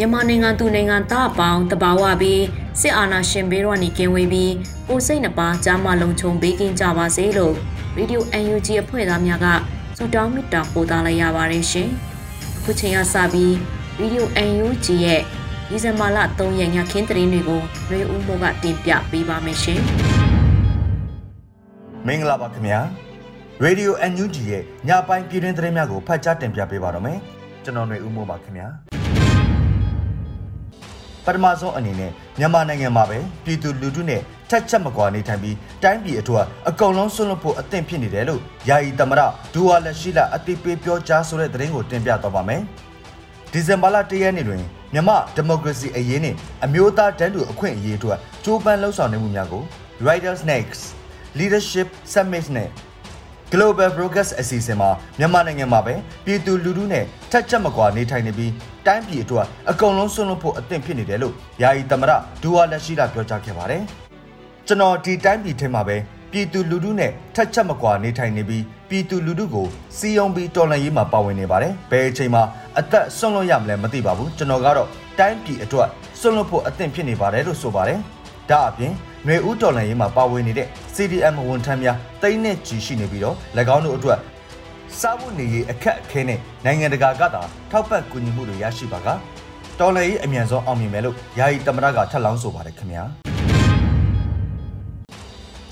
မြန်မာနိုင်ငံသူနိုင်ငံသားအပေါင်းတဘာဝပြီးစစ်အာဏာရှင်ဘေးတော်နေကင်းဝေးပြီးကိုစိတ်နှပါကြားမလုံးချုံပေးကင်းကြပါစေလို့ရေဒီယို UNG အဖွဲ့သားများကဆုတောင်းမေတ္တာပို့သလိုက်ရပါတယ်ရှင်။အခုချိန်ကစပြီးရေဒီယို UNG ရဲ့ဒီဇင်ဘာလ3ရက်ညခင်းသတင်းတွေကိုရွေဦးမိုးကတင်ပြပေးပါမယ်ရှင်။မင်္ဂလာပါခင်ဗျာ။ Radio UNG ရဲ့ညပိုင်းပြည်တွင်းသတင်းများကိုဖတ်ကြားတင်ပြပေးပါတော့မယ်။ကျွန်တော်ຫນွေဦးမိုးပါခင်ဗျာ။ ပထမဆုံးအနေနဲ့မြန်မာနိုင်ငံမှာပဲပြည်သူလူထုနဲ့ထက်ချက်မကွာနေထိုင်ပြီးတိုင်းပြည်အထွတ်အကုန်လုံးဆွလွတ်ဖို့အသင့်ဖြစ်နေတယ်လို့ယာယီသမရဒူဝါလက်ရှိလာအတိပေးပြောကြားဆိုတဲ့သတင်းကိုတင်ပြတော့ပါမယ်။ဒီဇင်ဘာလ၁ရက်နေ့တွင်မြမဒီမိုကရေစီအရေးနှင့်အမျိုးသားတန်းတူအခွင့်အရေးအတွက်ကြိုးပမ်းလှုပ်ဆောင်နေမှုများကို Riders Next Leadership Summit နဲ့ Global Broadcast အစီအစဉ်မှာမြန်မာနိုင်ငံမှာပဲပြည်သူလူထုနဲ့ထက်ချက်မကွာနေထိုင်နေပြီးတိုင်းပြည်အတွက်အကုန်လုံးဆွန့်လွတ်ဖို့အသင့်ဖြစ်နေတယ်လို့ယာယီသမရဒူဝါလက်ရှိလာပြောကြားခဲ့ပါတယ်။ကျွန်တော်ဒီတိုင်းပြည်ထဲမှာပဲပြည်သူလူထုနဲ့ထက်ချက်မကွာနေထိုင်နေပြီးပြည်သူလူထုကိုစီယုံပြီးတော်လှန်ရေးမှာပါဝင်နေပါတယ်။ဘယ်အချိန်မှာအသက်ဆွန့်လွတ်ရမလဲမသိပါဘူး။ကျွန်တော်ကတော့တိုင်းပြည်အတွက်ဆွန့်လွတ်ဖို့အသင့်ဖြစ်နေပါတယ်လို့ဆိုပါတယ်။ဒါအပြင် ຫນွေဦးတော်လှန်ရေးမှာပါဝင်နေတဲ့ CDM ဝန်ထမ်းများတိမ့်နဲ့ကြီးရှိနေပြီးတော့၎င်းတို့အတွက်စားဖို့နေရေးအခက်အခဲနဲ့နိုင်ငံတကာကသာထောက်ပံ့ကူညီမှုတွေရရှိပါကတော်လှန်ရေးအမြန်ဆုံးအောင်မြင်မယ်လို့ယာယီတမရကထပ်လောင်းဆိုပါတယ်ခင်ဗျာ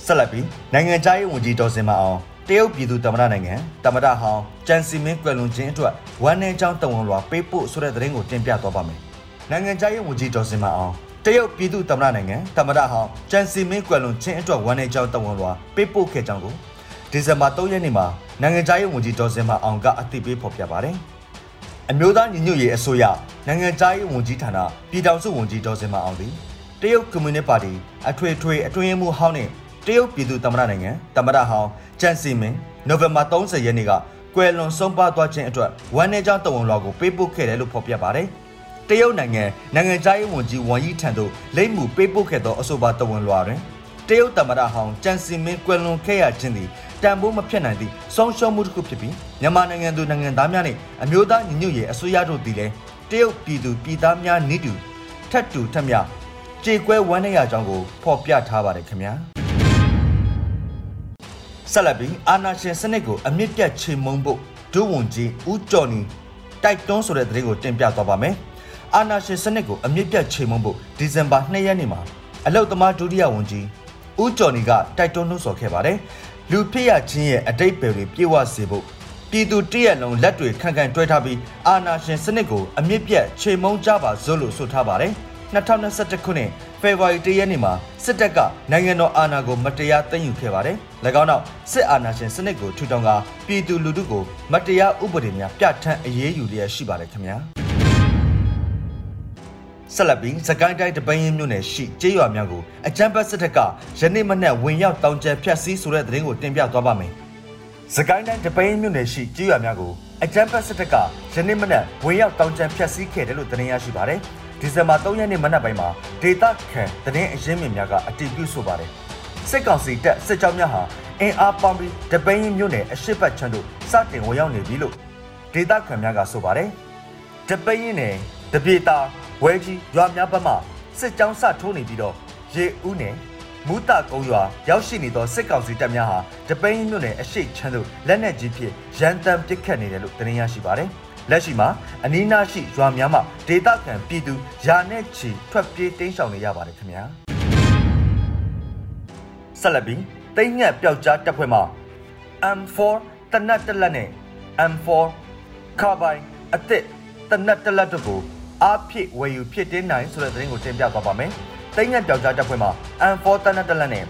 ဆက်လက်ပြီးနိုင်ငံခြားရေးဝန်ကြီးဒေါ်စင်မအောင်တရုတ်ပြည်သူတမရနိုင်ငံတမရဟောင်းကျန်စီမင်းကွယ်လွန်ခြင်းအတွက်ဝမ်းနည်းကြောင်းတဝန်လွှာပေးပို့ဆိုတဲ့သတင်းကိုတင်ပြသွားပါမယ်နိုင်ငံခြားရေးဝန်ကြီးဒေါ်စင်မအောင် တရုတ်ပြည်သူ့သမ္မတနိုင်ငံသမ္မတဟောင်းကျန်စီမင်းကွယ်လွန်ခြင်းအတွက်ဝန်နေကြောင်းတဝန်လွှာပေးပို့ခဲ့ကြောင်းကိုဒီဇင်ဘာ3ရက်နေ့မှာနိုင်ငံခြားရေးဝန်ကြီးဒေါ်စင်မအောင်ကအသိပေးဖော်ပြပါတယ်။အမျိုးသားညီညွတ်ရေးအစိုးရနိုင်ငံခြားရေးဝန်ကြီးဌာနပြည်ထောင်စုဝန်ကြီးဒေါ်စင်မအောင်သည်တရုတ်ကွန်မြူနစ်ပါတီအထွေထွေအတွင်းမှုဟောင်းနဲ့တရုတ်ပြည်သူ့သမ္မတနိုင်ငံသမ္မတဟောင်းကျန်စီမင်းနိုဝင်ဘာ30ရက်နေ့ကကွယ်လွန်ဆုံးပါသွားခြင်းအတွက်ဝန်နေကြောင်းတဝန်လွှာကိုပေးပို့ခဲ့တယ်လို့ဖော်ပြပါတယ်။ တရုတ်နိုင်ငံနိုင်ငံခြားရေးဝန်ကြီးဝမ်ယီထံသို့လိပ်မှုပေးပို့ခဲ့သောအဆိုပါတဝန်လွှာတွင်တရုတ်သမ္မတဟောင်းကျန်စီမင်းကွယ်လွန်ခဲ့ရခြင်းသည်တန်ဖိုးမဖြစ်နိုင်သည့်ဆုံးရှုံးမှုတစ်ခုဖြစ်ပြီးမြန်မာနိုင်ငံသူနိုင်ငံသားများနှင့်အမျိုးသားညီညွတ်ရေးအစိုးရတို့သည်လည်းတရုတ်ပြည်သူပြည်သားများနိတူထက်တူထက်မြကြေကွဲဝမ်းနည်းရကြောင်းကိုဖော်ပြထားပါတယ်ခင်ဗျာဆက်လက်ပြီးအာနာရှင်စနစ်ကိုအမြင့်ပြတ်ချေမှုန်းဖို့ဒုဝန်ကြီးဦးကျော်နီတိုက်တွန်းဆိုတဲ့သတင်းကိုတင်ပြသွားပါမယ်။ အာနာရှင်စနစ်ကိုအမြင့်ပြတ်ချိန်မုံဖို့ဒီဇင်ဘာ2ရက်နေ့မှာအလုတ်သမားဒုတိယဝန်ကြီးဦးကျော်နီကတိုက်တွန်းနှိုးဆော်ခဲ့ပါတယ်။လူဖြစ်ရခြင်းရဲ့အတိတ်ပဲတွေပြေဝစေဖို့ပြည်သူတရက်လုံးလက်တွေခံခံတွဲထားပြီးအာနာရှင်စနစ်ကိုအမြင့်ပြတ်ချိန်မုံကြပါစို့လို့ဆိုထားပါတယ်။2021ခုနှစ်ဖေဖော်ဝါရီလရက်နေ့မှာစစ်တပ်ကနိုင်ငံတော်အာဏာကိုမတရားသိမ်းယူခဲ့ပါတယ်။၎င်းနောက်စစ်အာဏာရှင်စနစ်ကိုထူထောင်ကပြည်သူလူထုကိုမတရားဥပဒေများပြဋ္ဌာန်းအရေးယူလျက်ရှိပါတယ်ခင်ဗျာ။ ဆက်လက်ပြီးစကိုင်းတိုင်းတပင်းရင်မြို့နယ်ရှိကျေးရွာများကိုအကြမ်းဖက်စစ်တပ်ကယနေ့မနက်ဝင်ရောက်တောင်ကျဖျက်ဆီးဆိုတဲ့သတင်းကိုတင်ပြသွားပါမယ်။စကိုင်းတိုင်းတပင်းရင်မြို့နယ်ရှိကျေးရွာများကိုအကြမ်းဖက်စစ်တပ်ကယနေ့မနက်ဝင်ရောက်တောင်ကျဖျက်ဆီးခဲ့တယ်လို့သတင်းရရှိပါတယ်။ဒီဇင်ဘာ3ရက်နေ့မနက်ပိုင်းမှာဒေတာခန်သတင်းအရင်းမြစ်များကအတည်ပြုဆိုပါတယ်။စစ်ကောင်စီတပ်စစ်ကြောင်းများဟာအင်အားပေါင်းပြီးတပင်းရင်မြို့နယ်အရှိတ်ပတ်ချမ်းတို့စတင်ဝင်ရောက်နေပြီလို့ဒေတာခန်များကဆိုပါတယ်။တပင်းရင်နယ်တပြေတာ ဝဲကြီးရွာများဘက်မှစစ်ကြောင်းစထိုးနေပြီးတော့ရေဦးနယ်မူတာကုန်းရွာရောက်ရှိနေသောစစ်ကောင်စီတပ်များဟာတပိန်းမြို့နယ်အရှိတ်ချမ်းသို့လက်နက်ကြီးဖြင့်ရန်တမ်းပစ်ခတ်နေတယ်လို့သတင်းရရှိပါတယ်။လက်ရှိမှာအနီးနားရှိရွာများမှာဒေသခံပြည်သူယာနဲ့ချီထွက်ပြေးတိမ်းရှောင်နေရပါတယ်ခင်ဗျာ။ဆက်လက်ပြီးတိမ့်ညက်ပျောက်ကြားတပ်ဖွဲ့မှ M4 တနတ်တလက်နဲ့ M4 ကာဘိုင်အသစ်တနတ်တလက်တို့ကို အားဖြည့်ဝယ်ယူဖြစ်တင်းနိုင်ဆိုတဲ့သတင်းကိုတင်ပြသွားပါမယ်။တိမ့်ညက်ပျောက်ကြားတပ်ဖွဲ့မှ M4 တနတ်တလက်နဲ့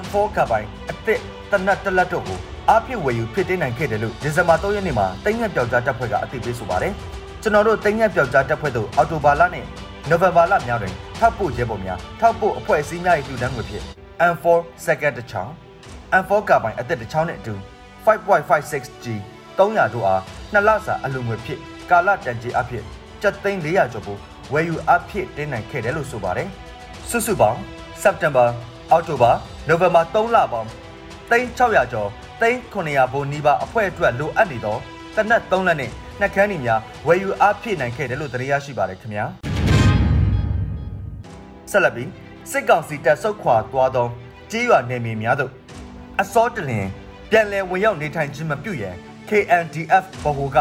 M4 ကာဘိုင်အသစ်တနတ်တလက်တို့ကိုအားဖြည့်ဝယ်ယူဖြစ်တင်းနိုင်ခဲ့တယ်လို့ဒီဇင်ဘာ3ရက်နေ့မှာတိမ့်ညက်ပျောက်ကြားတပ်ဖွဲ့ကအသိပေးဆိုပါတယ်။ကျွန်တော်တို့တိမ့်ညက်ပျောက်ကြားတပ်ဖွဲ့တို့အော်တိုဘာလနဲ့နိုဝင်ဘာလများတွင်ထောက်ပို့ရဲပေါ်များထောက်ပို့အဖွဲ့အစည်းများ၏လူတန်းငွေဖြင့် M4 second တစ်ချောင်း M4 ကာဘိုင်အသစ်တစ်ချောင်းနဲ့အတူ 5.56G 300တို့အားနှစ်လစာအလုံငွေဖြစ်ကာလတန်ကြေးအဖြစ် ကျပ်သိန်း400ကျော်ကိုဝယ်ယူအဖြစ်တင်းနိုင်ခဲ့တယ်လို့ဆိုပါတယ်။စုစုပေါင်း September, October, November 3လပေါင်းသိန်း600ကျော်သိန်း900ဘိုးနီးပါးအဖွဲ့အတွက်လိုအပ်နေသောတနက်3လက်နဲ့နှက်ခမ်းညီများဝယ်ယူအဖြစ်နိုင်ခဲ့တယ်လို့သိရရှိပါတယ်ခင်ဗျာ။ဆက်လက်ပြီးစစ်ကောင်စီတပ်ဆုတ်ခွာသွားသောကြေးရွာနယ်မြေများသို့အစောတလင်ပြန်လည်ဝင်ရောက်နေထိုင်ခြင်းမပြုရန် KNDF ဗဟိုက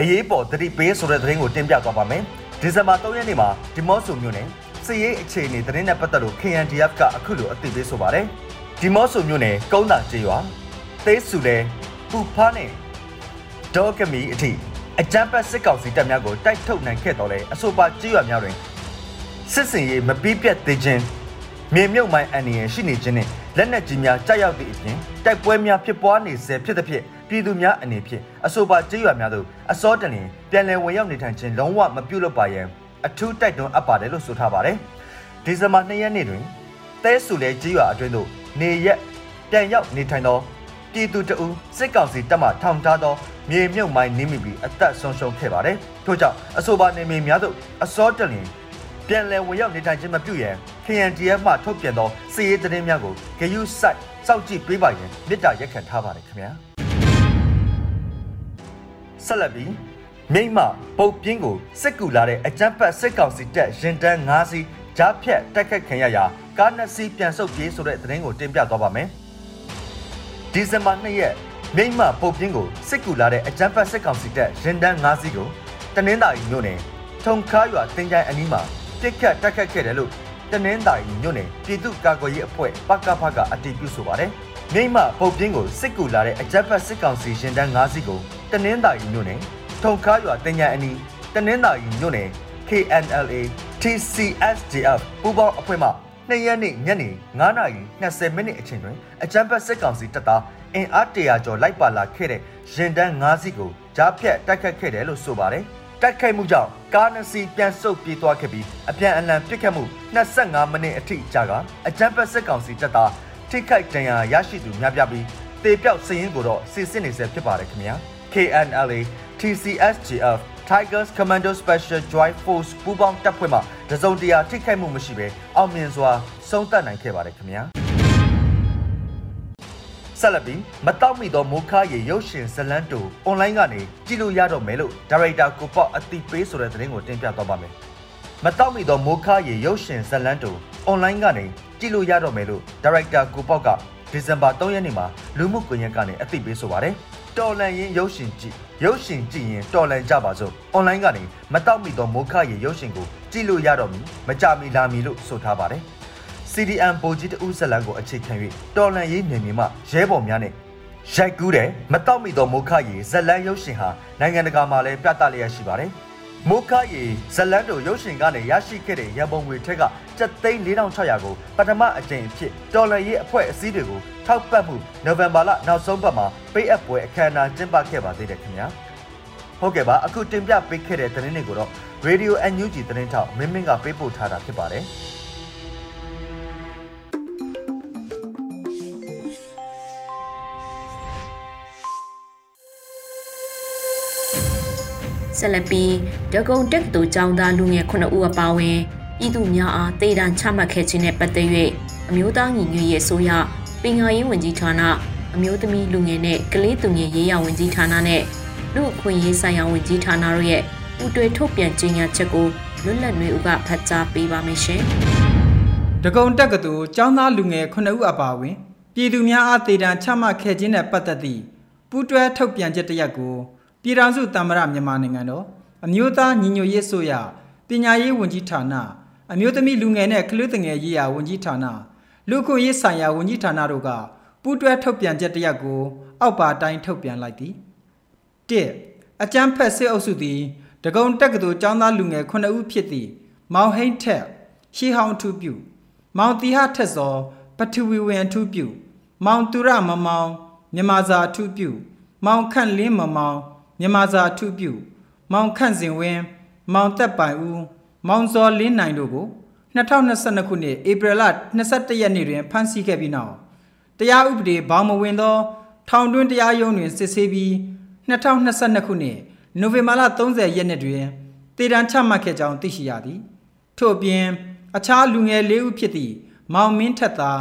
အရေးပေါ်သတိပေးဆိုတဲ့သတင်းကိုတင်ပြသွားပါမယ်။ဒီဇင်ဘာ3ရက်နေ့မှာဒီမော့ဆိုမြို့နယ်စစ်ရေးအခြေအနေသတင်းနဲ့ပတ်သက်လို့ KNDF ကအခုလိုအသိပေးဆိုပါတယ်။ဒီမော့ဆိုမြို့နယ်ကုန်းတာကျေးရွာသေးစုလဲပူဖားနဲ့ဒေါကမီအထိအကြမ်းဖက်စစ်ကောင်စီတပ်များကိုတိုက်ထုတ်နိုင်ခဲ့တော်လဲအဆိုပါကျေးရွာများတွင်စစ်စင်ရေးမပြီးပြတ်သေးခြင်းမြေမြုပ်မိုင်းအန်နီယံရှိနေခြင်းနဲ့လက်နက်ကြီးများကြားရောက်သည့်အပြင်တိုက်ပွဲများဖြစ်ပွားနေစေဖြစ်သဖြင့် ပြည်သူများအနေဖြင့်အဆိုပါကြေးရွာများသို့အစောတလင်ပြန်လည်ဝင်ရောက်နေထိုင်ခြင်းလုံးဝမပြုလုပ်ပါရန်အထူးတိုက်တွန်းအပ်ပါတယ်လို့ဆိုထားပါတယ်။ဒီဇင်ဘာ2ရက်နေ့တွင်တဲဆူလဲကြေးရွာအတွင်းသို့နေရက်ပြန်ရောက်နေထိုင်သောပြည်သူတအူစစ်ကောင်စီတပ်မှထောင်ထားသောမြေမြုပ်မိုင်းနင်းမိပြီးအသက်ဆုံးရှုံးခဲ့ပါတယ်။ထို့ကြောင့်အဆိုပါနေမြေများသို့အစောတလင်ပြန်လည်ဝင်ရောက်နေထိုင်ခြင်းမပြုရန် KNDF မှထုတ်ပြန်သောစစ်ရေးသတင်းများကိုဂယုစိုက်စောင့်ကြည့်ပေးပါရန်မေတ္တာရက်ခံထားပါတယ်ခင်ဗျာ ဆက်လက်ပြီးမြိတ်မှပုတ်ပြင်းကိုစစ်ကူလာတဲ့အကြမ်းဖက်စစ်ကောင်စီတပ်ရင်တန်း၅စီးကြားဖြတ်တိုက်ခတ်ခံရရာကားနှစ်စီးပြန်ဆုတ်ပြေးဆိုတဲ့သတင်းကိုတင်ပြသွားပါမယ်ဒီဇင်ဘာ2ရက်မြိတ်မှပုတ်ပြင်းကိုစစ်ကူလာတဲ့အကြမ်းဖက်စစ်ကောင်စီတပ်ရင်တန်း၅စီးကိုတနင်္သာရီမြို့နယ်ထုံခါရွာတင်ကြိုင်အနီးမှာပြစ်ခတ်တိုက်ခတ်ခဲ့တယ်လို့တနင်္သာရီမြို့နယ်ပြည်သူ့ကာကွယ်ရေးအဖွဲ့ပကဖကအတည်ပြုဆိုပါတယ်။ မြိတ်မှပုတ်ပြင်းကိုစစ်ကူလာတဲ့အကြက်ဖက်စစ်ကောင်စီရင်တန်း၅စီးကိုတနင်္သာရီမြို့နယ်ထုံခါရွာတင်ညာအနီးတနင်္သာရီမြို့နယ် KNLA TCSDF ပူးပေါင်းအဖွဲ့မှနှစ်ရက်နေ့ညနေ9:20မိနစ်အချိန်တွင်အကြမ်းဖက်စစ်ကောင်စီတပ်သားအင်အားတရာကျော်လိုက်ပါလာခဲ့တဲ့ရင်တန်း၅စီးကိုကြားဖြတ်တိုက်ခတ်ခဲ့တယ်လို့ဆိုပါတယ်။တိုက်ခိုက်မှုကြောင့်ကားနှစ်စီးပြန်ဆုတ်ပြေးသွားခဲ့ပြီးအပြန်အလှန်ပစ်ခတ်မှု25မိနစ်အထိကြာကအကြမ်းဖက်စစ်ကောင်စီတပ်သား ထိခိုက်ဒဏ်ရာရရှိသူများပြားပြီးတေပြောက်စည်ရင်ကိုတော့စစ်စစ်နေဆဲဖြစ်ပါတယ်ခင်ဗျာ KNLA TCSGF Tigers Commando Special Joint Force ပူးပေါင်းတပ်ဖွဲ့မှတစုံတရာထိခိုက်မှုမရှိဘဲအောင်မြင်စွာဆုံးသက်နိုင်ခဲ့ပါတယ်ခင်ဗျာဆက်လက်ပြီးမတောက်မိသောမိုးခါရေရုပ်ရှင်ဇလန်းတူအွန်လိုင်းကနေကြည့်လို့ရတော့မယ်လို့ဒါရိုက်တာကိုပေါ့အတိပေးဆိုတဲ့သတင်းကိုတင်ပြသွားပါမယ်။မတောက်မိသောမိုးခါရေရုပ်ရှင်ဇလန်းတူ အွန်လိုင်းကနေကြည့်လို့ရတော့မယ်လို့ဒါရိုက်တာကိုပေါ့ကဒီဇင်ဘာ3ရက်နေ့မှာလူမှုကွန်ရက်ကနေအသိပေးဆိုပါတယ်။တော်လန်ရင်ရုပ်ရှင်ကြည့်ရုပ်ရှင်ကြည့်ရင်တော်လန်ကြပါစို့အွန်လိုင်းကနေမတောက်မိသောမိုးခါရေရုပ်ရှင်ကိုကြည့်လို့ရတော့မီမကြမီလာမီလို့ဆိုထားပါတယ်။ CDM ပိုကြီးတဦးဇလန်ကိုအခြေခံ၍တော်လန်ရေးနယ်မြေမှရဲဘော်များနဲ့ရိုက်ကူးတဲ့မတောက်မီသောမိုခရေဇလန်ရုပ်ရှင်ဟာနိုင်ငံတကာမှာလည်းပြသလျက်ရှိပါတယ်။ မိုခရေဇလန်တို့ရုပ်ရှင်ကနေရရှိခဲ့တဲ့ရန်ပုံငွေထက်က7,4600ကိုပထမအကြိမ်အဖြစ်တော်လန်ရေးအဖွဲ့အစည်းတွေကိုထောက်ပံ့မှုနိုဝင်ဘာလနောက်ဆုံးပတ်မှာပေးအပ်ပွဲအခမ်းအနားကျင်းပခဲ့ပါသေးတယ်ခင်ဗျာ။ဟုတ်ကဲ့ပါအခုတင်ပြပေးခဲ့တဲ့သတင်းတွေကိုတော့ Radio NUG သတင်းထောက်မင်းမင်းကပေးပို့ထားတာဖြစ်ပါတယ်။ ဆက်လက်ပြီးဒဂုံတက်တူចောင်းသားလူငယ်9ဦးအပါအဝင်ပြည်သူများအားတေတံချမှတ်ခဲ့ခြင်းနဲ့ပတ်သက်၍အမျိုးသားညီညွတ်ရေးအစိုးရပင်ငါရေးဝန်ကြီးဌာနအမျိုးသမီးလူငယ်နဲ့ကလေးသူငယ်ရေးရာဝန်ကြီးဌာနနဲ့လူအခွင့်ရေးဆိုင်ရာဝန်ကြီးဌာနတို့ရဲ့ပူးတွဲထုတ်ပြန်ကြေညာချက်ကိုလွတ်လပ်နေဦးကဖတ်ကြားပေးပါမယ်ရှင်။ဒဂုံတက်ကတူចောင်းသားလူငယ်9ဦးအပါအဝင်ပြည်သူများအားတေတံချမှတ်ခဲ့ခြင်းနဲ့ပတ်သက်သည့်ပူးတွဲထုတ်ပြန်ချက်တရက်ကို ပြည်ထောင်စုတမ္မရမြန်မာနိုင်ငံတော်အမျိုးသားညီညွတ်ရေးဆိုရပညာရေးဝန်ကြီးဌာနအမျိုးသမီးလူငယ်နဲ့ကလေးငယ်ရေးရာဝန်ကြီးဌာနလူခွင့်ရေးဆိုင်ရာဝန်ကြီးဌာနတို့ကပူးတွဲထုတ်ပြန်ချက်တရက်ကို အောက်ပါတိုင်းထုတ်ပြန်လိုက်သည်၁အကြမ်းဖက်စစ်အုပ်စုသည်ဒဂုံတက္ကသိုလ်ကျောင်းသားလူငယ်9ဦးဖြစ်သည့်မောင်ဟိန်းထက်ရှေးဟောင်းထူးပြုမောင်တီဟထက်စောပထဝီဝင်ထူးပြုမောင်သူရမမောင်မြမဇာထူးပြုမောင်ခန့်လင်းမမောင် မြမဇာထူးပြုမောင်ခန့်စင်ဝင်းမောင်သက်ပိုင်ဦးမောင်စောလင်းနိုင်တို့ကို2022ခုနှစ်ဧပြီလ22ရက်နေ့တွင်ဖမ်းဆီးခဲ့ပြီးနောက်တရားဥပဒေဘောင်မဝင်သော ထောင်တွင်းတရားရုံးတွင်စစ်ဆေးပြီး2022ခုနှစ်နိုဝင်ဘာလ30ရက်နေ့တွင်တည်တံချမှတ်ခဲ့ကြောင်းသိရှိရသည်ထို့အပြင်အခြားလူငယ်၄ဦးဖြစ်သည့်မောင်မင်းထက်သာ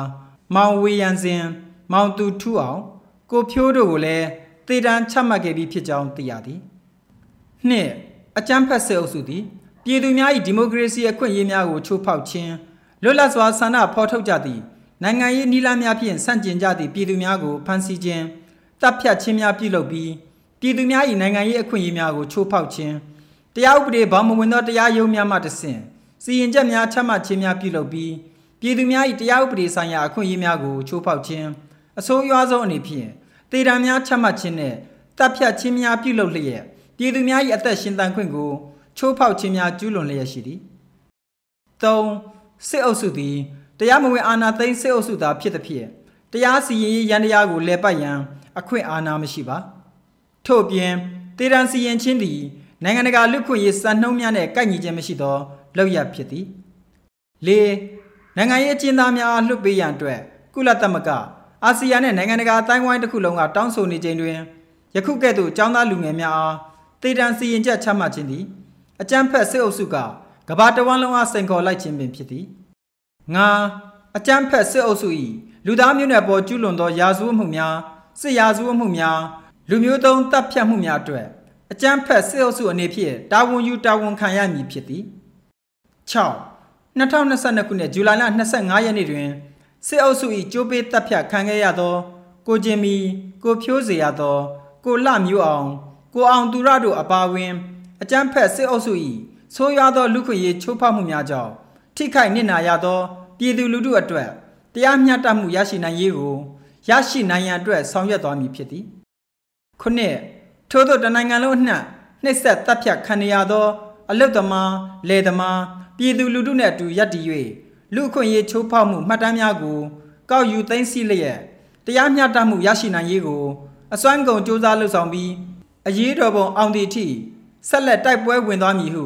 မောင်ဝေယံစင် မောင်သူထူအောင် ကိုဖြိုးတို့ကိုလည်း တည်တံချမှတ်ခဲ့ပြီးဖြစ်ကြောင်းသိရသည်နှစ်အကြမ်းဖက်ဆဲအုပ်စုသည်ပြည်သူများ၏ဒီမိုကရေစီအခွင့်အရေးများကိုချိုးဖောက်ခြင်းလွတ်လပ်စွာဆန္ဒဖော်ထုတ်ကြသည့်နိုင်ငံရေးနည်းလမ်းများဖြင့်ဆန့်ကျင်ကြသည့်ပြည်သူများကိုဖမ်းဆီးခြင်းတပ်ဖြတ်ခြင်းများပြုလုပ်ပြီးပြည်သူများ၏နိုင်ငံရေးအခွင့်အရေးများကိုချိုးဖောက်ခြင်းတရားဥပဒေဘောင်မဝင်သောတရားရုံးများမှတဆင့်စီရင်ချက်များချမှတ်ခြင်းများပြုလုပ်ပြီးပြည်သူများ၏တရားဥပဒေဆိုင်ရာအခွင့်အရေးများကိုချိုးဖောက်ခြင်းအဆိုးရွားဆုံးအနေဖြင့် တေတံများချမှတ်ခြင်းနဲ့တပ်ဖြတ်ခြင်းများပြုလုပ်လျက်ပြည်သူများ၏အသက်ရှင်သန်ခွင့်ကိုချိုးဖောက်ခြင်းများကျူးလွန်လျက်ရှိသည်၃စစ်အုပ်စုသည်တရားမဝင်အာဏာသိမ်းစစ်အုပ်စုသာဖြစ်သည်ဖြင့်တရားစီရင်ရေးရန်တရားကိုလဲပတ်ရန်အခွင့်အာဏာမရှိပါထို့ပြင်တေရန်စီရင်ချင်းသည်နိုင်ငံတကာလူခွင့်ရေးစံနှုန်းများနဲ့ကိုက်ညီခြင်းမရှိသောလောက်ရဖြစ်သည်၄နိုင်ငံရေးအကျဉ်းသားများလွှတ်ပေးရန်အတွက်ကုလသမဂ္ဂ အာဆီယံနဲ့နိုင်ငံတကာအတိုင်းဝိုင်းတစ်ခုလုံးကတောင်းဆိုနေချိန်တွင်ယခုကဲ့သို့ចောင်းသားလူငယ်များအားတေတံစီရင်ချက်ချမှတ်ခြင်းသည်အကြမ်းဖက်စစ်အုပ်စုကကဘာတဝမ်းလုံးအားစိန်ခေါ်လိုက်ခြင်းပင်ဖြစ်သည်ငါအကြမ်းဖက်စစ်အုပ်စု၏လူသားမျိုးနွယ်ပေါ်ကျူးလွန်သောရာဇဝတ်မှုများစစ်ရာဇဝတ်မှုများလူမျိုးတုံးတပ်ဖြတ်မှုများအတွက်အကြမ်းဖက်စစ်အုပ်စုအနေဖြင့်တာဝန်ယူတာဝန်ခံရမည်ဖြစ်သည်6 2022ခုနှစ်ဇူလိုင်လ25ရက်နေ့တွင် စစ်အုပ်စု၏ကြိုးပေးတပ်ဖြတ်ခံခဲ့ရသော ကိုကျင်မီကိုဖြိုးစေရသော ကိုလှမျိုးအောင် ကိုအောင်သူရတို့အပါအဝင် အကြမ်းဖက်စစ်အုပ်စု၏ဆိုးရွားသောလူခွင့်ရေးချိုးဖောက်မှုများကြောင့်ထိခိုက်နစ်နာရသော ပြည်သူလူထုအတွက်တရားမျှတမှုရရှိနိုင်ရေးကိုရရှိနိုင်ရန်အတွက်ဆောင်ရွက်သွားမည်ဖြစ်သည်ခုနှစ်ထို့သောတနိုင်ငံလုံးအနှံ့နှိပ်စက်တပ်ဖြတ်ခံရသော အလုတ်သမားလယ်သမားပြည်သူလူထုနှင့်အတူရပ်တည်၍ လူအခွင့်အရေးချိုးဖောက်မှုမှတ်တမ်းများကိုကောက်ယူသိမ်းဆည်းလျက်တရားမျှတမှုရရှိနိုင်ရေးကိုအစွမ်းကုန်စ조사လှုပ်ဆောင်ပြီးအရေးတော်ပုံအောင်သည့်အထိဆက်လက်တိုက်ပွဲဝင်သွားမည်ဟု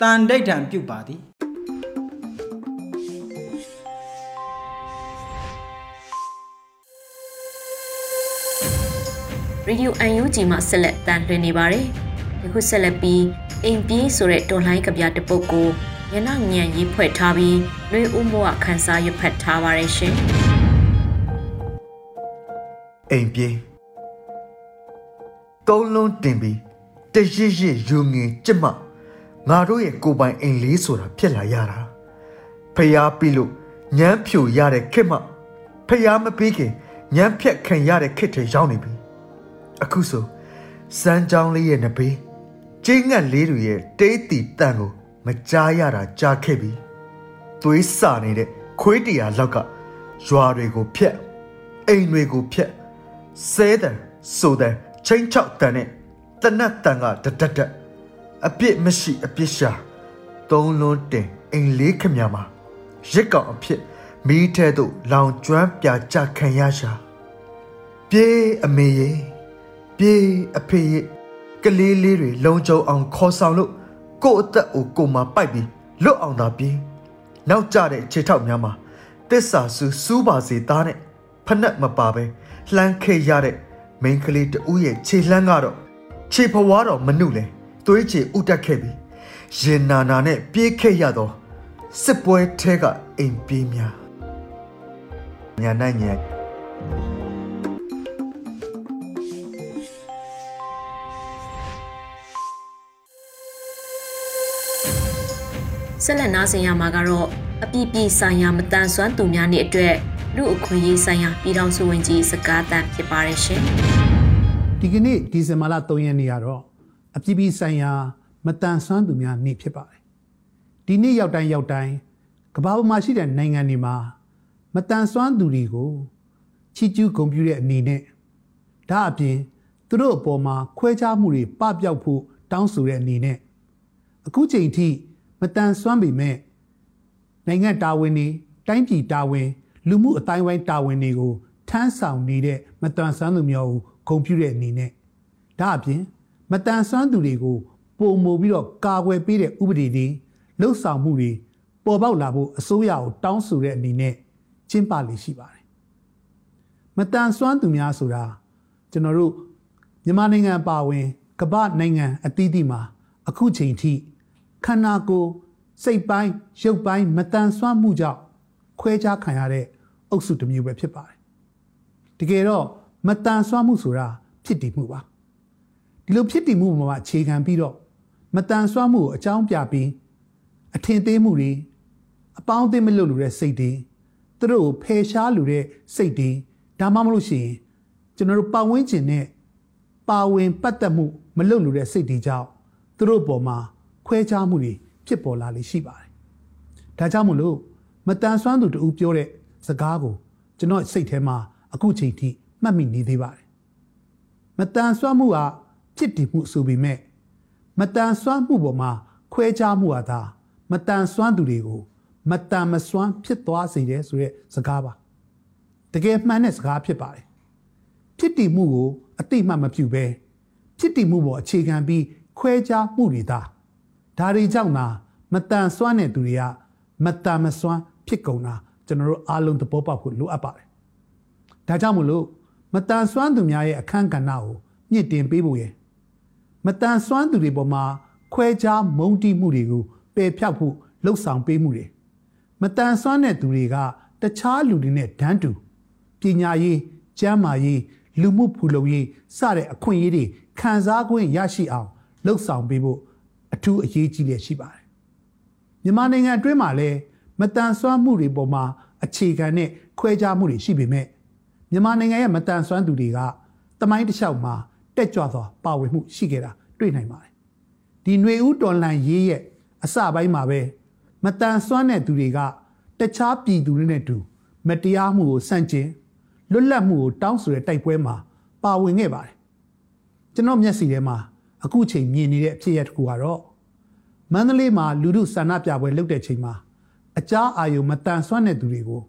တန်ဒိဋ္ဌံပြုပါသည်ရေဒီယို UNG မှာဆက်လက်တန်လှည့်နေပါတယ်။ဒီခုဆက်လက်ပြီးအိမ်ပြေးဆိုတဲ့တွန်လှိုင်းကပြတပုတ်ကို ညနာညံရေးဖွဲ့ထားပြီးလွေဦးမိုးကခန်းစားရွက်ဖတ်ထားပါတယ်ရှင်။အိမ်ပြေးကုန်းလုံးတင်ပြီးတရစ်ရစ်ယူငင်ကြက်မငါတို့ရဲ့ကိုပိုင်အိမ်လေးဆိုတာဖြစ်လာရတာဖျားပြီးလို့ညမ်းဖြူရတဲ့ခက်မဖျားမပြီးခင်ညမ်းဖြက်ခံရတဲ့ခက်တွေရောက်နေပြီအခုဆိုစမ်းကြောင်းလေးရဲ့နဘေးကျင်းငတ်လေးတွေရဲ့တေးတီတန်ကို မကြားရတာကြားခဲ့ပြီသွေးစနေတဲ့ခွေးတရာလောက်ကရွာတွေကိုဖျက်အိမ်တွေကိုဖျက်ဆဲတယ်ဆိုတယ်ချင်းချောက်တန်နဲ့တနတ်တန်ကတဒတ်ဒတ်အပြစ်မရှိအပြစ်ရှာသုံးလုံးတင်အိမ်လေးခမမှာရစ်ကောင်အဖြစ်မိထဲသို့လောင်ကျွမ်းပြကြခံရရှာပြေးအမေရဲ့ပြေးအဖေရဲ့ကလေးလေးတွေလုံခြုံအောင်ခေါ်ဆောင်လို့ ကို့အသက်ကိုကိုမှပိုက်ပြီးလွတ်အောင်သာပြေးနောက်ကျတဲ့ခြေထောက်များမှာတစ္ဆာဆူစူးပါစေသားနဲ့ဖနက်မပါပဲလှမ်းခဲ့ရတဲ့မိန်းကလေးတူရဲ့ခြေလှမ်းကတော့ခြေဖွားတော့မနုလဲသွေးချေဥတက်ခဲ့ပြီးရင်နာနာနဲ့ပြေးခဲ့ရတော့စစ်ပွဲထဲကအိမ်ပြေးများညာနိုင်ညာ ဆက်လက်နားဆင်ရမှာကတော့အပြည့်ပြည့်ဆိုင်ရာမတန်ဆွမ်းသူများနဲ့အတွက်လူအခွင့်အရေးဆိုင်ရာပြည်ထောင်စုဝန်ကြီးစကားသံဖြစ်ပါတယ်ရှင်။ဒီကနေ့ဒီဇင်ဘာလ3ရက်နေ့ကတော့အပြည့်ပြည့်ဆိုင်ရာမတန်ဆွမ်းသူများနေ့ဖြစ်ပါတယ်။ဒီနေ့ရောက်တိုင်းရောက်တိုင်းကမ္ဘာပေါ်မှာရှိတဲ့နိုင်ငံတွေမှာမတန်ဆွမ်းသူတွေကိုချီးကျူးဂုဏ်ပြုတဲ့အနေနဲ့ဒါအပြင်သူတို့အပေါ်မှာခွဲခြားမှုတွေပပျောက်ဖို့တောင်းဆိုတဲ့အနေနဲ့အခုချိန်ထိ မတန်ဆွမ်းပေမဲ့နိုင်ငံတာဝန်တွေတိုင်းပြည်တာဝန်လူမှုအတိုင်းဝိုင်းတာဝန်တွေကိုထမ်းဆောင်နေတဲ့မတန်ဆွမ်းသူမျိုးကိုဂုဏ်ပြုတဲ့အနေနဲ့ဒါအပြင်မတန်ဆွမ်းသူတွေကိုပုံမူပြီးတော့ကာကွယ်ပေးတဲ့ဥပဒေတွေလှုပ်ဆောင်မှုတွေပေါ်ပေါက်လာဖို့အစိုးရကိုတောင်းဆိုတဲ့အနေနဲ့ကျင်းပလေရှိပါတယ်မတန်ဆွမ်းသူများဆိုတာကျွန်တော်တို့မြန်မာနိုင်ငံပါဝင်ကမ္ဘာနိုင်ငံအသီးသီးမှာအခုချိန်ထိ ခန္ဓာကိုယ်စိတ်ပိုင်းရုပ်ပိုင်းမတန်ဆွမ်းမှုကြောင့်ခွဲခြားခံရတဲ့အုပ်စုတစ်မျိုးပဲဖြစ်ပါတယ်တကယ်တော့မတန်ဆွမ်းမှုဆိုတာဖြစ်တည်မှုပါဒီလိုဖြစ်တည်မှုမှာအခြေခံပြီးတော့မတန်ဆွမ်းမှုကိုအကြောင်းပြပြီးအထင်သေးမှုတွေအပေါင်းအသင်းမလုပ်လို့တဲ့စိတ်တွေသူတို့ကိုဖယ်ရှားလို့တဲ့စိတ်တွေဒါမှမဟုတ်ရှင်ကျွန်တော်တို့ပတ်ဝန်းကျင်နဲ့ပါဝင်ပတ်သက်မှုမလုပ်လို့တဲ့စိတ်တွေကြောင့်သူတို့ပေါ်မှာ ခွဲခြားမှုတွေဖြစ်ပေါ်လာလေရှိပါတယ်။ဒါကြောင့်မလို့မတန်ဆွမ်းသူတူပြောတဲ့စကားကိုကျွန်တော်စိတ်ထဲမှာအခုချိန်ထိမှတ်မိနေသေးပါတယ်။မတန်ဆွမ်းမှုကဖြစ်တည်မှုဆိုပေမဲ့မတန်ဆွမ်းမှုပေါ်မှာခွဲခြားမှုဟာသာမတန်ဆွမ်းသူတွေကိုမတန်မဆွမ်းဖြစ်သွားစေတယ်ဆိုတဲ့စကားပါတကယ်မှန်တဲ့စကားဖြစ်ပါတယ်ဖြစ်တည်မှုကိုအတိမတ်မပြုဘဲဖြစ်တည်မှုပေါ်အခြေခံပြီးခွဲခြားမှုတွေသာ ဒါတွေကြောင့်သာမတန်ဆွမ်းတဲ့သူတွေကမတန်မဆွမ်းဖြစ်ကုန်တာကျွန်တော်တို့အားလုံးသဘောပေါက်ဖို့လိုအပ်ပါတယ်ဒါကြောင့်မလို့မတန်ဆွမ်းသူများရဲ့အခန်းကဏ္ဍကိုမြင့်တင်ပေးဖို့ရယ်မတန်ဆွမ်းသူတွေပေါ်မှာခွဲခြားမုန်းတီးမှုတွေကိုပယ်ဖျောက်ဖို့လှုပ်ဆောင်ပေးမှုတွေမတန်ဆွမ်းတဲ့သူတွေကတခြားလူတွေနဲ့ဒန်းတူပညာရေးကျန်းမာရေးလူမှုဖူလုံရေးစတဲ့အခွင့်အရေးတွေခံစား권ရရှိအောင်လှုပ်ဆောင်ပေးဖို့ အထူးအရေးကြီးလျက်ရှိပါတယ်မြန်မာနိုင်ငံအတွင်းမှာလည်းမတန်ဆွမ်းမှုတွေပေါ်မှာအခြေခံတဲ့ခွဲခြားမှုတွေရှိပေမဲ့မြန်မာနိုင်ငံရဲ့မတန်ဆွမ်းသူတွေကတမိုင်းတစ်လျှောက်မှာတက်ကြွစွာပါဝင်မှုရှိခဲ့တာတွေ့နိုင်ပါတယ်ဒီຫນွေဦးတော်လန်ရေးရဲ့အစပိုင်းမှာပဲမတန်ဆွမ်းတဲ့သူတွေကတခြားပြည်သူတွေနဲ့တူမတရားမှုကိုစန့်ကျင်လွတ်လပ်မှုကိုတောင်းဆိုတဲ့တိုက်ပွဲမှာပါဝင်ခဲ့ပါတယ်ကျွန်တော်မျက်စိထဲမှာ အခုချိန်မြင်နေတဲ့အဖြစ်အပျက်တစ်ခုကတော့မန္တလေးမှာလူမှုဆန္ဒပြပွဲလုပ်တဲ့ချိန်မှာအကြားအာယုံမတန်ဆွမ်းတဲ့သူတွေကို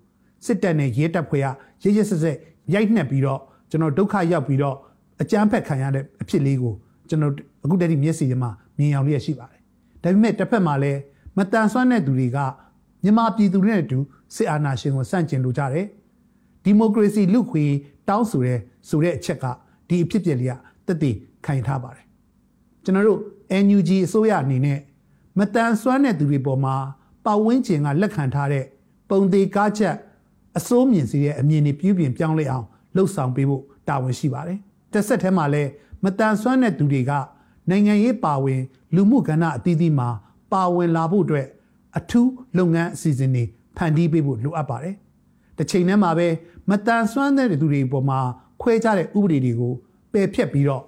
စစ်တပ်နဲ့ရဲတပ်ဖွဲ့ကရရဆက်ဆက်ရိုက်နှက်ပြီးတော့ကျွန်တော်ဒုက္ခရောက်ပြီးတော့အကြမ်းဖက်ခံရတဲ့အဖြစ်လေးကိုကျွန်တော်အခုတည်းကမျက်စိထဲမှာမြင်အောင်လျက်ရှိပါတယ်။ဒါပေမဲ့တစ်ဖက်မှာလည်းမတန်ဆွမ်းတဲ့သူတွေကမြန်မာပြည်သူတွေနဲ့အတူစစ်အာဏာရှင်ကိုစန့်ကျင်လိုကြတယ်။ဒီမိုကရေစီလူခွေတောင်းဆိုတဲ့ဆိုတဲ့အချက်ကဒီအဖြစ်ပြက်လေးကတက်တည်ခံထားပါတယ်။ ကျွန်တော်တို့ NUG အစိုးရအနေနဲ့မတန်ဆွမ်းတဲ့သူတွေပေါ်မှာပတ်ဝန်းကျင်ကလက်ခံထားတဲ့ပုံသေးကားချက်အစိုးမြင်စီတဲ့အမြင်တွေပြုပြင်ပြောင်းလဲအောင်လှုပ်ဆောင်ပေးဖို့တာဝန်ရှိပါတယ်။တစ်ဆက်တည်းမှာလည်းမတန်ဆွမ်းတဲ့သူတွေကနိုင်ငံရေးပါဝင် လူမှုကဏ္ဍအသီးသီးမှာပါဝင်လာဖို့အတွက်အထူးလုပ်ငန်းအစီအစဉ်တွေဖန်တီးပေးဖို့လိုအပ်ပါတယ်။တစ်ချိန်တည်းမှာပဲမတန်ဆွမ်းတဲ့သူတွေပေါ်မှာခွဲခြားတဲ့ဥပဒေတွေကိုပယ်ဖျက်ပြီးတော့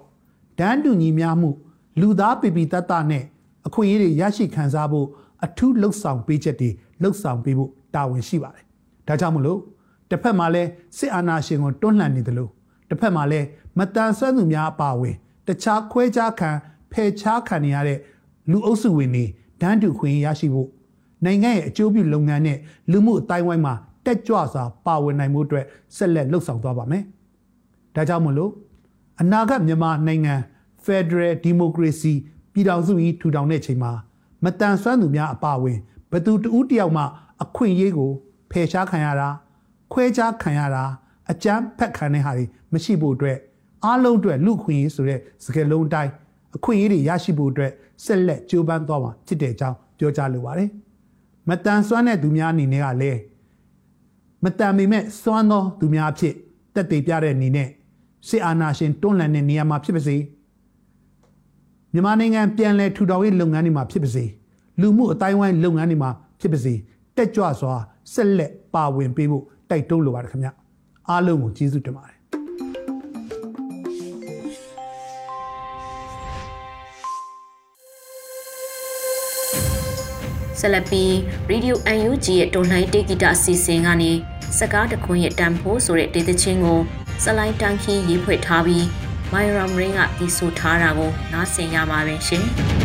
ဒန်းတူညီမျှမှု လူသားပီပီတတ်တနဲ့အခွင့်အရေးတွေရရှိခံစားဖို့အထူးလှုပ်ဆောင်ပေးချက်တွေလှုပ်ဆောင်ပေးဖို့တာဝန်ရှိပါတယ်။ဒါကြောင့်မလို့တစ်ဖက်မှာလဲစစ်အာဏာရှင်ကိုတွန်းလှန်နေတယ်လို့တစ်ဖက်မှာလဲမတန်ဆွမ်းသူများအပါဝင်တခြားခွဲခြားခံဖယ်ခြားခံနေရတဲ့လူအုပ်စုဝင်တွေဒန်းတူခွင့်ရရှိဖို့နိုင်ငံရဲ့အကျိုးပြုလုပ်ငန်းနဲ့လူမှုအတိုင်းဝိုင်းမှာတက်ကြွစွာပါဝင်နိုင်မှုအတွက်ဆက်လက်လှုပ်ဆောင်သွားပါမယ်။ဒါကြောင့်မလို့အနာဂတ်မြန်မာနိုင်ငံ Federal Democracy ပြည်ထောင်စုကြီးထူထောင်တဲ့ချိန်မှာမတန်ဆွမ်းသူများအပါဝင်ဘသူတဦးတယောက်မှအခွင့်အရေးကိုဖယ်ရှားခံရတာခွဲခြားခံရတာအကြမ်းဖက်ခံတဲ့ဟာတွေမရှိဖို့အတွက်အားလုံးအတွက်လူခွင့်ရေးဆိုတဲ့စကားလုံးတိုင်းအခွင့်အရေးတွေရရှိဖို့အတွက်ဆက်လက်ကြိုးပမ်းသွားမှာဖြစ်တဲ့အကြောင်းပြောကြားလိုပါတယ်။မတန်ဆွမ်းတဲ့သူများအနေနဲ့ကလည်းမတန်ပေမဲ့စွမ်းသောသူများဖြစ်တက်တည်ပြတဲ့အနေနဲ့စစ်အာဏာရှင်တွန်းလှန်တဲ့နေရာမှာဖြစ်ပါစေ မြန်မာနိုင်ငံပြန်လည်ထူထောင်ရေးလုပ်ငန်းတွေမှာဖြစ်ပါစေလူမှုအတိုင်းဝိုင်းလုပ်ငန်းတွေမှာဖြစ်ပါစေတက်ကြွစွာဆက်လက်ပါဝင်ပေးဖို့တိုက်တွန်းလိုပါတယ်ခင်ဗျအားလုံးကိုကျေးဇူးတင်ပါတယ်ဆက်လက်ပြီး Radio UNG ရဲ့တော်လှန်တေဂီတာအစီအစဉ်ကနေစကားတခွန်းရဲ့တန်ဖိုးဆိုတဲ့ဒေသချင်းကိုစလိုင်းတန်ခီရေးဖွဲ့ထားပြီး မိုင်ရမ်ရင်းကတီးဆိုထားတာကိုနားဆင်ရပါပဲရှင်။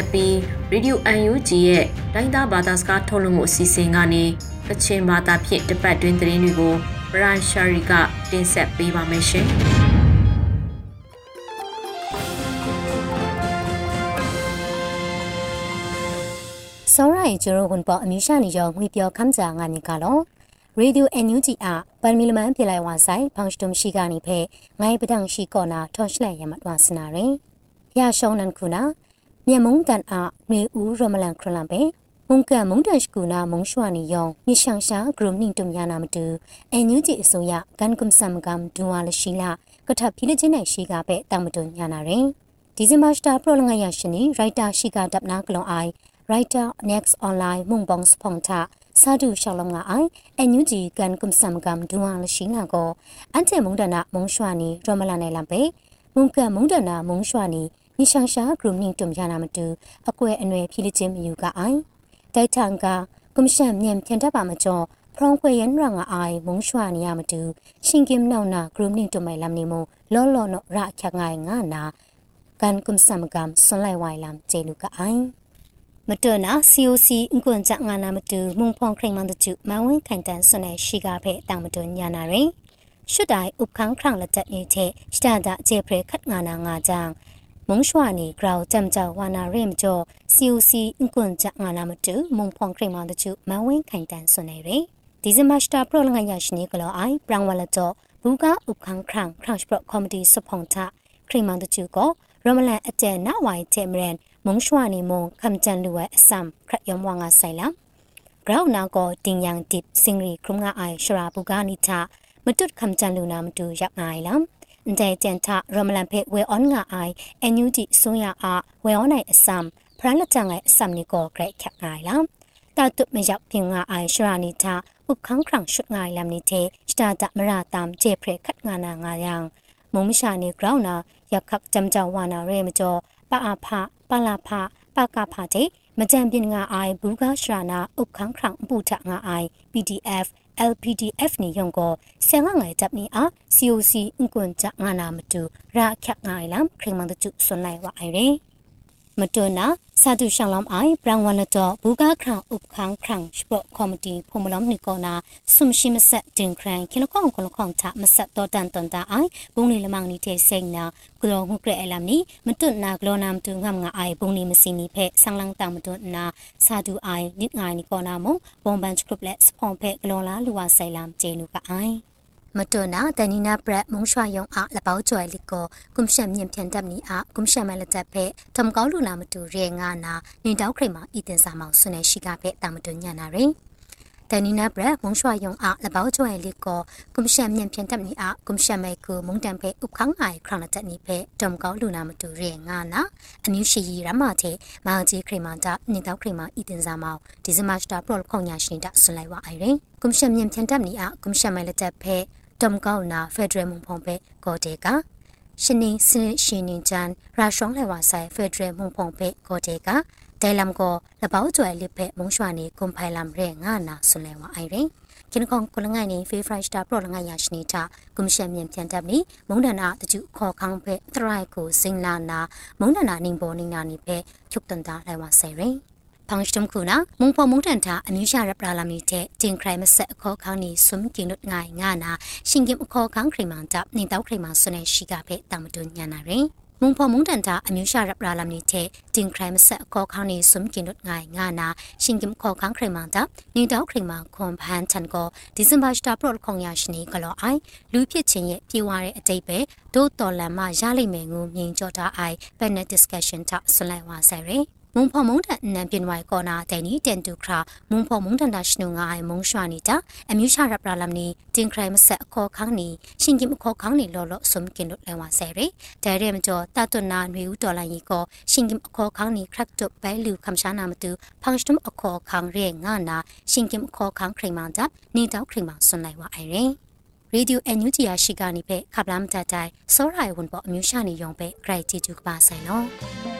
ဆက်လက်ပြီး Radio UNG ရဲ့တိုင်းသားဘာသာစကားထုတ်လွှင့်မှုအစီအစဉ်ကနေကချင်ဘာသာဖြင့်တပတ်တွင်းသတင်းတွေကို Brian Shari ကတင်ဆက်ပေးပါမယ်ရှင်။စောရိုင်ကျရိုဝန်ပေါ်အမျိုးရှာနေရောငွေပြောခမ်းစာငါနေကလောရေဒီယို NUG အပန်မီလမန်ပြလိုက်ဝါဆိုင်ဖောင်စတုံရှိကနေဖဲငိုင်းပဒန့်ရှိကောနာထော့ရှလိုက်ရမတ်ဝါစနာရင်ရရှောင်းနန်ခုနာ မြန်မုံတန်အားနွေဦးရမလန်ခရလန်ပဲမုန်ကမုန်တန်ရှကူနာမုံရွှာနီယောင်မြရှောင်ရှာဂရုနှင်းတုံယာနာမတူအန်ယူဂျီအစိုးရကန်ကွမ်ဆမ်ကမ်ဒူဝါလရှိလာကထဖိလချင်းနိုင်ရှိကပဲတာမတုံညာနာရင်ဒီဇင်ဘာစတာပရိုလငါရရှင်နီရိုက်တာရှိကဒပ်နာကလွန်အိုင်ရိုက်တာ next online မုံဘောင်စဖုန်တာစာဒုရှောင်းလုံးကအိုင်အန်ယူဂျီကန်ကွမ်ဆမ်ကမ်ဒူဝါလရှိနာကိုအန်တေမုန်ဒနာမုံရွှာနီရမလာနေလံပေမုန်ကမုန်ဒနာမုံရွှာနီ နိရှန်ရှာဂရုနင်းတုံရနာမတူအကွဲအနွယ်ဖြီလချင်းမယူကအိုင်တိုက်ထန်ကကွန်ရှန်မြန်ပြန်တတ်ပါမကျော်ဖရောင်းခွေရန်ရငါအိုင်မုံရွှာနီရမတူရှင်ကင်နောက်နာဂရုနင်းတုံမိုင်လမ်နီမိုလောလောနောရခက်ငိုင်ငါနာကန်ကွမ်ဆမ်ကမ်ဆွန်လိုက်ဝိုင်လမ်ဂျေလူကအိုင်မတော်နာ COC အကွန်ကြငါနာမတူမုံဖောင်ခရင်မန်တကျမန်ဝင်းခိုင်တန်ဆွနယ်ရှိကဖဲတောင်မတော်ညာနာရင်ရှုတိုင်ဥခန်းခရံလက်ချက်နေတဲ့စတာဒအကျေဖရခတ်ငါနာငါကြောင့် မုံရွှာနေဂရောင်ကြမ်ကြောဝါနာရင်ကျော် COC အကွန်ကြငါနာမတူမုံဖောင်ခရင်မန်တကျမန်ဝင်းခိုင်တန်ဆွနယ်ရင်ဒီဇင်ဘာစတာပရောလငါရရှိနေကလောအိုင်ပရန်ဝလကျော်ဘူကဥခန်းခရံခရန့်စပရကောမဒီစဖုန်တာခရင်မန်တကျကိုရမလန်အတဲနဝိုင်တေမရန်မုံရွှာနီမုံခမ်ချန်လူဝဲအစမ်ခရယမဝငါဆိုင်လာဂရောင်းနာကိုတင်ယန်တစ်စင်ရီခရုငါအိုင်ရှရာဘူဂာနီတာမတုတ်ခမ်ချန်လူနာမတူရောက်ငိုင်လာ အန်တဲတန်တာရမလန်ဖေဝဲအွန်ငါအိုင်အန်ယူဂျီဆွန်ရအားဝဲအွန်နိုင်အစမ်ဖရန်လက်တန်ငိုင်အစမ်နီကိုဂရက်ခက်ငိုင်လာတာတုမရောက်ပြင်ငါအိုင်ရှရာနီတာဥခန်းခရန့်ရှုတ်ငိုင်လမ်နီတေစတာတမရာတမ်ဂျေဖရခတ်ငါနာငါယံမုံမရှာနေဂရောင်းနာယခက်ကြမ်ကြောဝါနာရဲမကျော်ပအဖပလာဖပကဖတဲ့ မကြံပြင်းငါအိုင်ဘူကရှရာနာဥခန်းခရန့်ပူထငါအိုင် PDF LPDF နေယုံကိုဆန်ငါငိုင်တပ်နေအား COC အကွန်ကြငါနာမတူရာခက်ငိုင်လမ်ခရင်မန်တကျဆွန်လိုက်ဝအိုင်ရင် မတွနာစာတုရှောင်းလမ်အိုင်ပရန်ဝနတော့ဘူကာခရံဥပခန်းခရံစပကောမတီဖုံမလမ်နီကောနာဆုမရှိမဆက်တင်ခရန်ခလကောင်းခလကောင်းချမဆက်တော့တန်တန်တာအိုင်ဘုံလီလမောင်နီတဲ့စိတ်နာဂလောမှုကရအလမ်နီမတွနာဂလောနာမတူငမ်ငါအိုင်ဘုံလီမစီနီဖဲဆန်းလန်းတာမတွနာစာတုအိုင်နစ်ငိုင်နီကောနာမဘုံဘန်ချကလပ်လက်စဖုံဖဲဂလောလာလူဝဆိုင်လမ်ဂျေနူကအိုင် မတော်နာတနီနာပရက်မုံရွှာယုံအားလပောက်ကျွဲလီကိုကွန်ရှမ်မြင့်ဖြန်တပ်နီအားကွန်ရှမ်မလက်တပ်ဖဲထမ်ကောင်းလူလာမတူရဲငါနာနေတောက်ခရိမာဤတင်စာမောင်ဆွနေရှိကဖဲတာမတူညနာရင်တနီနာပရက်မုံရွှာယုံအားလပောက်ကျွဲလီကိုကွန်ရှမ်မြင့်ဖြန်တပ်နီအားကွန်ရှမ်မဲကူမုံတန်ဖဲဥခန်းအိုင်ခရနတက်နီဖဲထမ်ကောင်းလူနာမတူရဲငါနာအမျိုးရှိရမတဲ့မောင်ကြီးခရိမာတာနေတောက်ခရိမာဤတင်စာမောင်ဒီဇမတ်တာပရောလခုံညာရှင်တာဆွလိုက်ဝအိုင်ရင်ကွန်ရှမ်မြင့်ဖြန်တပ်နီအားကွန်ရှမ်မဲလက်တပ်ဖဲ တမ်ကောက်နာဖက်ဒရယ်မုံဖုံပဲကောတေကရှင်နေစင်ရှင်နေချန်ရာရှောင်းလေဝါဆိုင်ဖက်ဒရယ်မုံဖုံပဲကောတေကဒဲလမ်ကိုလပောက်ကျွဲလစ်ဖက်မုံရွှာနေကွန်ဖိုင်လမ်ရဲငါနာဆွလဲဝအိုင်ရင်ကင်းကောင်ကလငိုင်နေဖေးဖရိုက်စတာပရောလငိုင်ယာရှနေတာကွန်ရှင်မြန်ပြန်တပ်နေမုံဒနာတကျခေါ်ခေါင်းဖက်ထရိုက်ကိုစင်လာနာမုံဒနာနင်းပေါ်နင်းနာနေဖက်ချုပ်တန်တာလဲဝါဆိုင်ရင် ဖောင်စတမ်ခုနာမုံဖော်မုံတန်တာအမျိုးရှာရပလာလာမီတဲ့တင်ခရိုင်မဆက်အခေါ်ခေါင်းနီဆွမ်ကင်းနုတ်ငိုင်ငါနာရှင်ကင်အခေါ်ခေါင်းခရိမန်တပ်နေတောက်ခရိမန်ဆွနေရှိကဖဲတာမတွညာနာရင်မုံဖော်မုံတန်တာအမျိုးရှာရပလာလာမီတဲ့တင်ခရိုင်မဆက်အခေါ်ခေါင်းနီဆွမ်ကင်းနုတ်ငိုင်ငါနာရှင်ကင်ခေါ်ခေါင်းခရိမန်တပ်နေတောက်ခရိမန်ခွန်ဖန်ချန်ကိုဒီဇင်ဘာစတာပရော့ခေါင်ရရှိနေကလောအိုင်လူဖြစ်ချင်းရဲ့ပြေဝတဲ့အတိတ်ပဲဒို့တော်လန်မရလိမ့်မယ်ငုံမြင်ကြောတာအိုင် panel discussion တာဆွလိုက်ဝါဆိုင်ရင် မုံဖော်မုံတန်နန်ပြင်းဝိုင်ကောနာတဲနီတန်တူခရာမုံဖော်မုံတန်တာရှနုငါအိုင်မုံရွှာနီတာအမျိုးရှာရပလာလမ်နီတင်ခရိုင်မဆက်အခေါ်ခေါင်းနီရှင်ကင်အခေါ်ခေါင်းနီလော်လော်ဆုံကင်တို့လဲဝါဆဲရီဒဲရဲမကျော်တတွနာနွေဦးတော်လိုင်းကြီးကိုရှင်ကင်အခေါ်ခေါင်းနီခရက်တုဘဲလူခမ်ရှာနာမတူဖန်စတမ်အခေါ်ခေါင်းရဲငါနာရှင်ကင်အခေါ်ခေါင်းခရိမန်တာနေတောက်ခရိမန်ဆွန်လိုက်ဝါအိုင်ရင်ရေဒီယိုအန်ယူဂျီယာရှိကနေပဲခပ်လာမတတိုင်စောရိုင်ဝန်ပေါ်အမျိုးရှာနေရုံပဲဂရိုက်တီကျူကပါဆိုင်နော်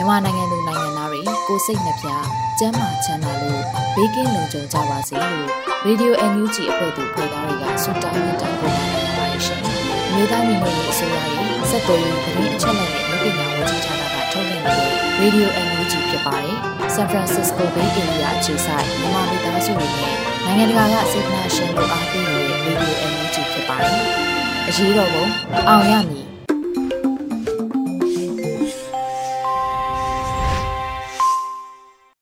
မြန်မာနိုင်ငံသူနိုင်ငံသားတွေကိုစိတ်နှပြကျန်းမာချမ်းသာလို့ဘေးကင်းလုံခြုံကြပါစေလို့ Radio NUG အဖွဲ့သူဖေသားတွေကဆုတောင်းမြတ်တာပို့လာနေပါတယ်ရှင်။မြေသားမျိုးတွေအစိုးရရဲ့စက်တော်ရင်သတင်းအချက်အလက်တွေလုပ်ပညာဝန်ကြီးဌာနကထုတ်လွှင့်နေတဲ့ Radio NUG ဖြစ်ပါတယ်။ San Francisco Bay Area အခြေစိုက်မြန်မာမိသားစုတွေနဲ့နိုင်ငံတကာကစေတနာရှင်တို့အားပေးနေတဲ့ Radio NUG ဖြစ်ပါတယ်။အရေးတော်ပုံအောင်ရမည်